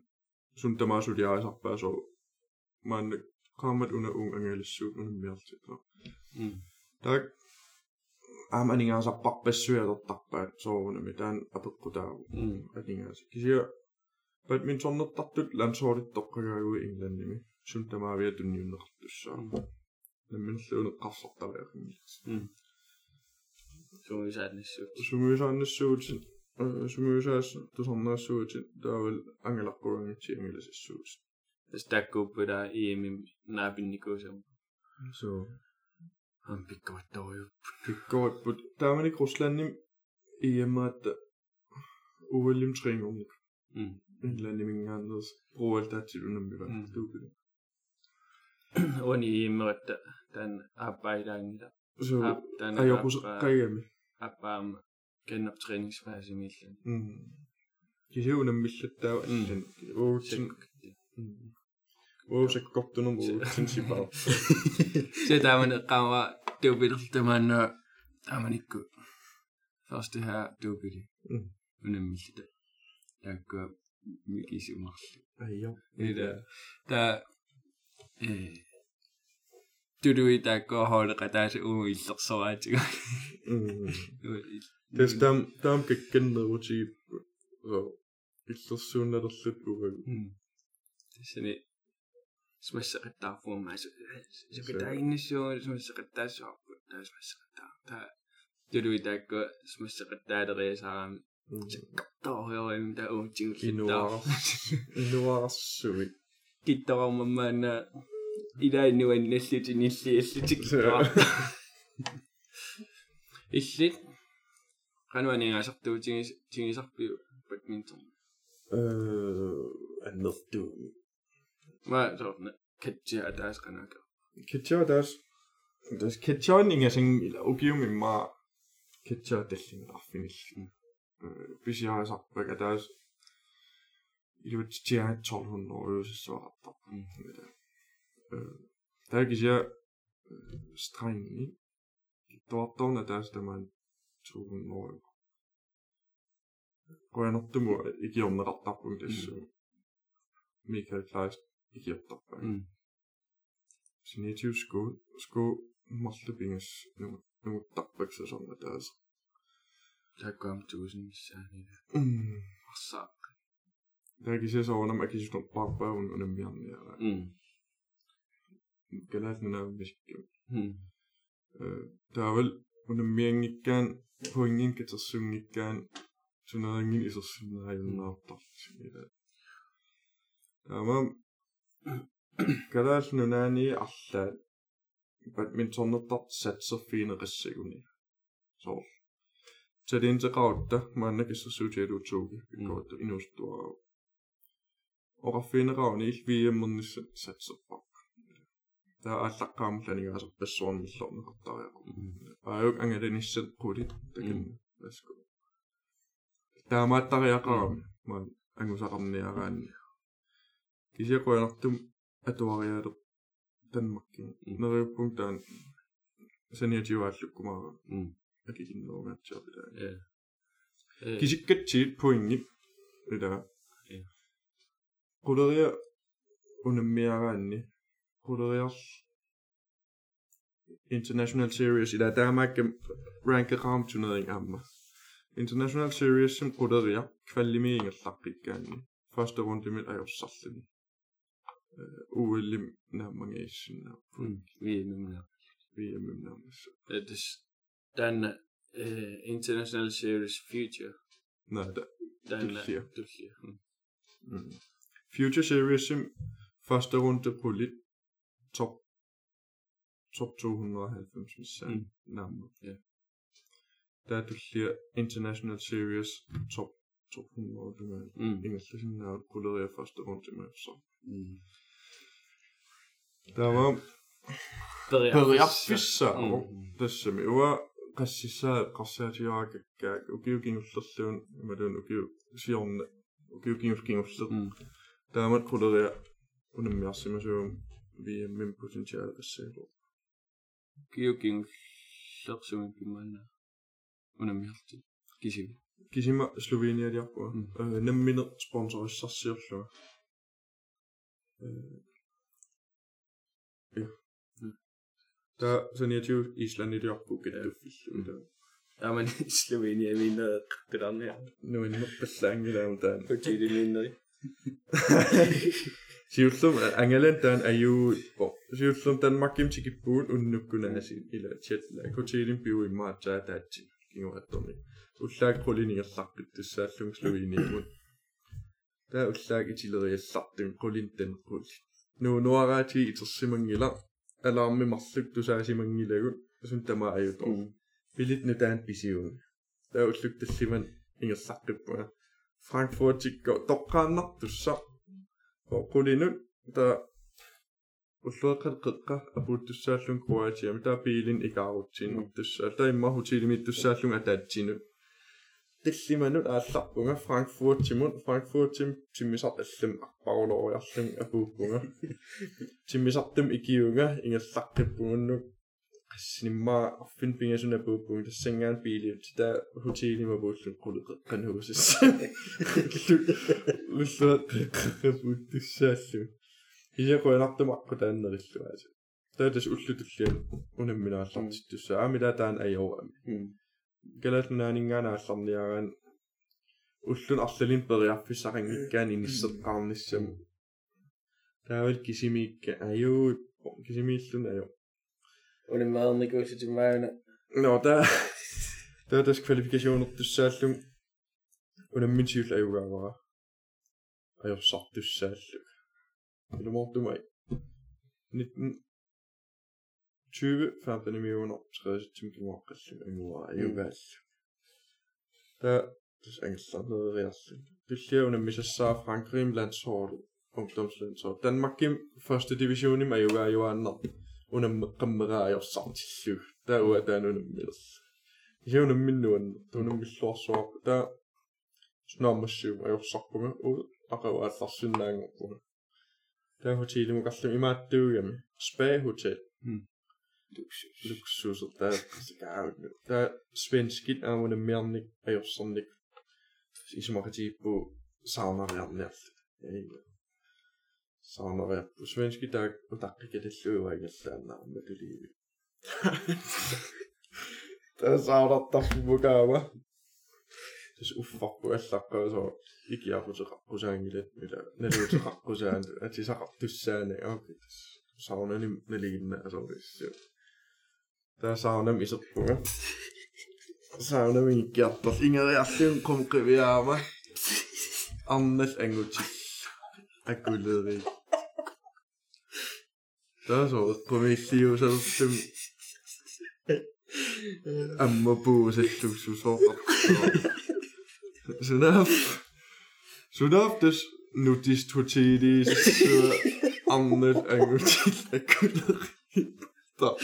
sun tämä Sudia ei saa pääsä, man kammat unna ungangelisuuden mieltä. Tää ааманингаасарпарпассуйалертарпаа соорунами таан апеккутаагу атингааса кисиа бадминтоннертартут лансоолиттоққагаагуи ингланними сунтамаавиа тунниуннеқартуссаа намминлуунеққарсортариахингис сумуисааннассуут сумуисааннассуутин сумуисаас тусарнаассуутин таавал ангеларпуангитси ангиласассуутин стаккууппила иимим наапинникуусам so ам пиккаваттаруйуп пиккорпут тааманик русланним иемаатта уваллим трингорник м инланнимингааннерс пруалтаатсилунаммива туупила они ииммератта таан ааппаилаангила so ап таан ajorusеққагами аппаама каннап трэningsфаасимиллан м кисиунаммиллаттаа аллан уутсин уусаккортунум уусаккортунуму утсинсипаа се таамана qaava tuupillertumaannu тааманикку first ha tuupili unammillita taakku микисумарли айё ила та э тудуи таакко хооле катааси уу иллерсораатига тэс там там кэккэннерути э, иллерсууннерлуппугаг тэсэни смассеқаттаарфуумаа сукитаагиннассуу смассеқаттаассуарпу таа смассеқаттаа таа тулуитаакку смассеқаттаалериасаарами таққартаориоим таа уутсигуллиттаа инуарсуи киттараммаана илааннуаннассути ниллиаллутик иллит кануанингаасартуутигис тигисарпиу бадминтон э аннертууми Nei, to ne. Ketja dash kanaka. Ketja dash. Das ketja ninga sing ila ugiumi ma ketja delling raffinillu. Bisi haa sappaga dash. Ilutsia tolhunno uusissuaqatta. Tää kisiä strengi. Tuottoona dash tämän tuun noima. Koen ottumu ikionnarartarpun tässä. Mikael Kleist. Sinetiusku sku Maltebinges nu, nu tappeksi sonne taas. Läkkamtuisin säänille. Mm. Massa. Tämäkin se on, että mäkin sinun pappa on ne mielmiä. Mm. Kyllä, että minä miskin. Mm. Tämä on vielä, kun ne miengikään, hoingin, ketsa syngikään, sinä on iso sinä ei ole nauttaa. Tämä on Gadal nunani alla badmintonnertart satserfiineqissaguni. So. Tadinteqautta maannakissersuutialuutuugi pikkuuttu inustuara. Oraffiineqauni ilviimmernissu satserpaq. таа аллаққаамланигаасар пассуармиллорнеқартариақу ааук ангаланиссат қули такен паску таамааттариақарами маа ангусақарниараани кисиақуянартум атуариаале танмакки нериуппун таан саниативааллуккумаара м акикиннеругаатсиапила э кисиккатсиит пуингит ила Ja. quleriа унаммиараанни quleriar international series ila taamaakka rankeqaam turnering aamma international series sim quleria kvallimiingerlaqqikkaanni første runde mit ajorsarluni uulimnaamageissina viimimna viimimnaamassa it is tänne uh, International Series Future näitä Tyrkiä. Tyrkiä. Mm. Mm. Future series første runde på lidt top, top 290 missään mm. Der er Tyrkiä International Series top 200 mm. engelsk, sinne on kuljetaan ja første runde med så. Mm. Tamam. Periappissa tässä uva qassissa qarsaatiuaq kakkaak ukiukingerlerluun imaluun ukiu siorne ukiukingerkingerler taamat quleria unammiarsimasuum viimmim potentiaal qassaalu ukiukingerlersumi pimmaanna unammiarti kisim kisima slovenialiarpua nammine sponsorissarsiorluga та саниатиу исландилиарпу киттуффиллу та Ja, men Slovenia er mindre det der her. нуиннер паллаангилаам таан Og det er mindre. (laughs) Siullum angalan taan aju po. Siullum Danmarkim tikippuun unnukkunaasi ila chatla. Kotilin piu imma taa taatsi kinguattorni. Ullaak quliningerlarpit tussaallum Sloveniimut. Taa ullaak itileriallartim qulin tanqul. Nu nuaraati itersimangila алаармимарлук тусаасимангилагут асунтама аютоо билит нутаан писиуг таа уллук таллиман ингерлаққиппуна франкфуртикко тоққааннар тусса оққулинут таа уллуаққат қеққа апууттуссааллун круатиами таа пиилин икаарутсинут тусса таа имма хутилимит туссааллун атаатсинут тиллиманут аалларпунга франкфуртимут франкфуртим тиммисарталлам арпарулориарлум апууккунга тиммисартум икиуга ингерларпиппугуннук qassinimmaa arfin pingasuna puuppuun tassangaan piiliut ta hotelima puullun quleqeqqanuusissa ulluqeqqapuuttussaallu isiaqoinartumaqqu taannerilluaasi taatas ullutullian unamminaallartittussaa aamila taan ajoorami галаатнаанингаанаалларниарaan уллун арлалин периарфиссақангиккаан инissеққарниссам таавал кисимиикка аюут кисимииллун аю улиммаарникууситиммаагана но та та тас квалификационертуссааллум унаммин сивл аюгаавара ajorsortussaalluk ilumortumai 19 sagde, under min tvivl er jo gammere. Og jeg så, du sagde, det må du mig. 19, 20, 15 millioner, 30 timer, og kring en uge, er jo vel. Der, det er England, noget reelt. Det sker under Missa Sar Frankrig, landsholdet, ungdomslandshold. Danmark i første division i Majoga, jo andet unammeqammeraa jorsaartillu taa uа taanunammiles isiunamminnuan tunammiluarsuaq taa snaammassium ajorsarpunga uut aqauaallarsunnaangorpuna taa hotellimuqarlum imaattuugami spa hotel luksuseltä. Se käynyt. Tämä svenskit on mun mielni, jos on niin isommaksi tiippu saunareallialta. Ei saunareppu. Svenski tää on takkikedellä yöjällään naametiliivi. Tää saunattaa mukava. Siis uffappu ellakkaa se on ikiaputu kakkusäängille, mitä neljätä kakkusääntö. Et siis akattyssäänne on saunen neliinnä ja se on (laughs) Jag savnar mig så tunga. Jag savnar mig hjärta. Ingen reaktion kommer att göra mig. Anders Engelchick. Jag kunde det. Det är så. Prometheus är som... Amma Bose tuksusoffer. Sunaf. Sunaf des nutis totilis. Anders Engelchick. Jag kunde det.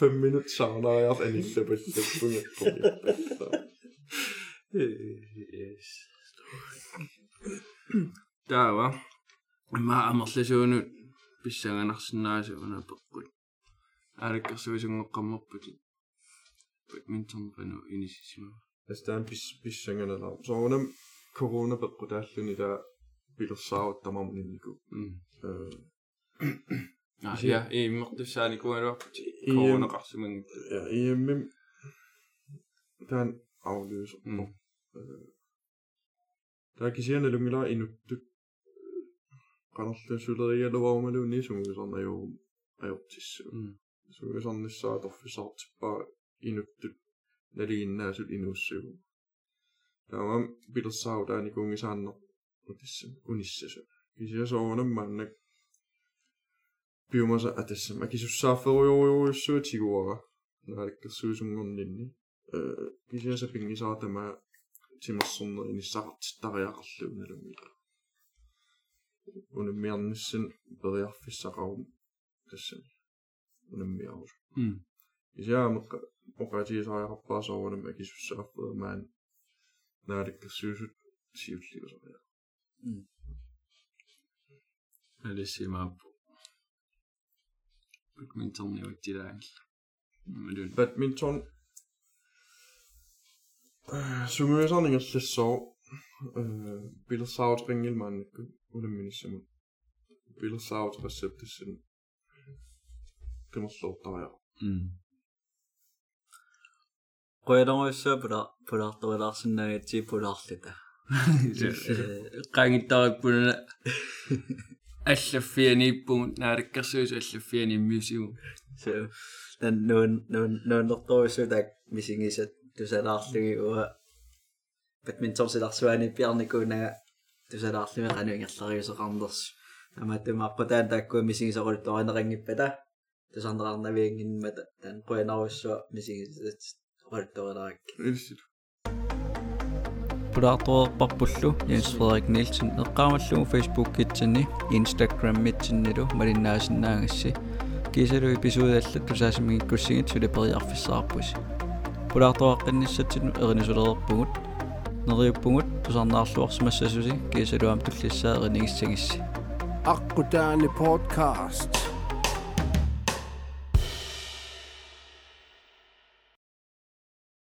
5 minut saunaajaat en ille pelle Yes. Täällä. Mä ammattelen se on nyt pissään naksin naisen on pakkuin. Äärikäs se olisi mun kammappukin. Badminton renu inisisimä. Tästä on pissään näillä. Se on korona pakku tällä niitä pilossaavuttamaan mun niin kuin. اي مقدسان يكون الوقت يكون احسن من اي ميم تان او ليش taakisiana lungila inuttut qanerlasuulerialuarumaluunni sumisornajuu ajortissu sumisornissaa torfisartippa inuttut naliinnaasul inuussugu taamam pilersaavutaani kuungisaanner utissu unissasu kisiasoorunammaannak ビューマさ、私、巻きしさ、ふよよ、すちごわ。なるか、すうすんごんに。え、ぎじやさぴんにさ、たま、ちまそんのにさ、ちったがやかすうなるみた。Unummiannissen bedjarfissaqarum tassani. Unummiarus. Mm. Isaamakka oqatiisariaqarpaa soorunum akissussaaffeermaan naalikkersuusut siulliusariaq. Mm. Alissimaappu. Badminton er jo ikke det enkelt. Men det er badminton. Sumøseren ikke slet så. Bill Saut ringel man ikke. Uden min simon. Bill Saut receptet sin. Det må slå der jeg. Qoydangoissa pula pulartorilaarsinaagitsi pularlita. Qangittarippuna Ella ffieni bwnt na'r gaswys, ella ffieni museum. So, nhw'n lot o yswyd ag missing is at dwi'n allu o badminton sydd at swen i biarni gwna dwi'n allu mewn rhan o'n gallar i'w sôr andos. A mae dwi'n mabod e'n dag gwyn missing is ar oed o'n ar beda. Dwi'n sandra arna fi yngyn mae dan gwyn awys o missing is at oed o'n ag. пуллаартуерпарпуллу Jens Frederik Nielsen эққамаллугу Facebook-итсини Instagram-итсиннилу малиннаасиннаагасси кисалу эпизоодалла тусаасимигиккуссигит сулепериарфиссаарпуси пулаартуаққиннссатсину эринусулерерпугут нериуппугут тусарнаарлуарсимассасуси кисалуам туллиссаа эринигиссагисси аққутаани подкаст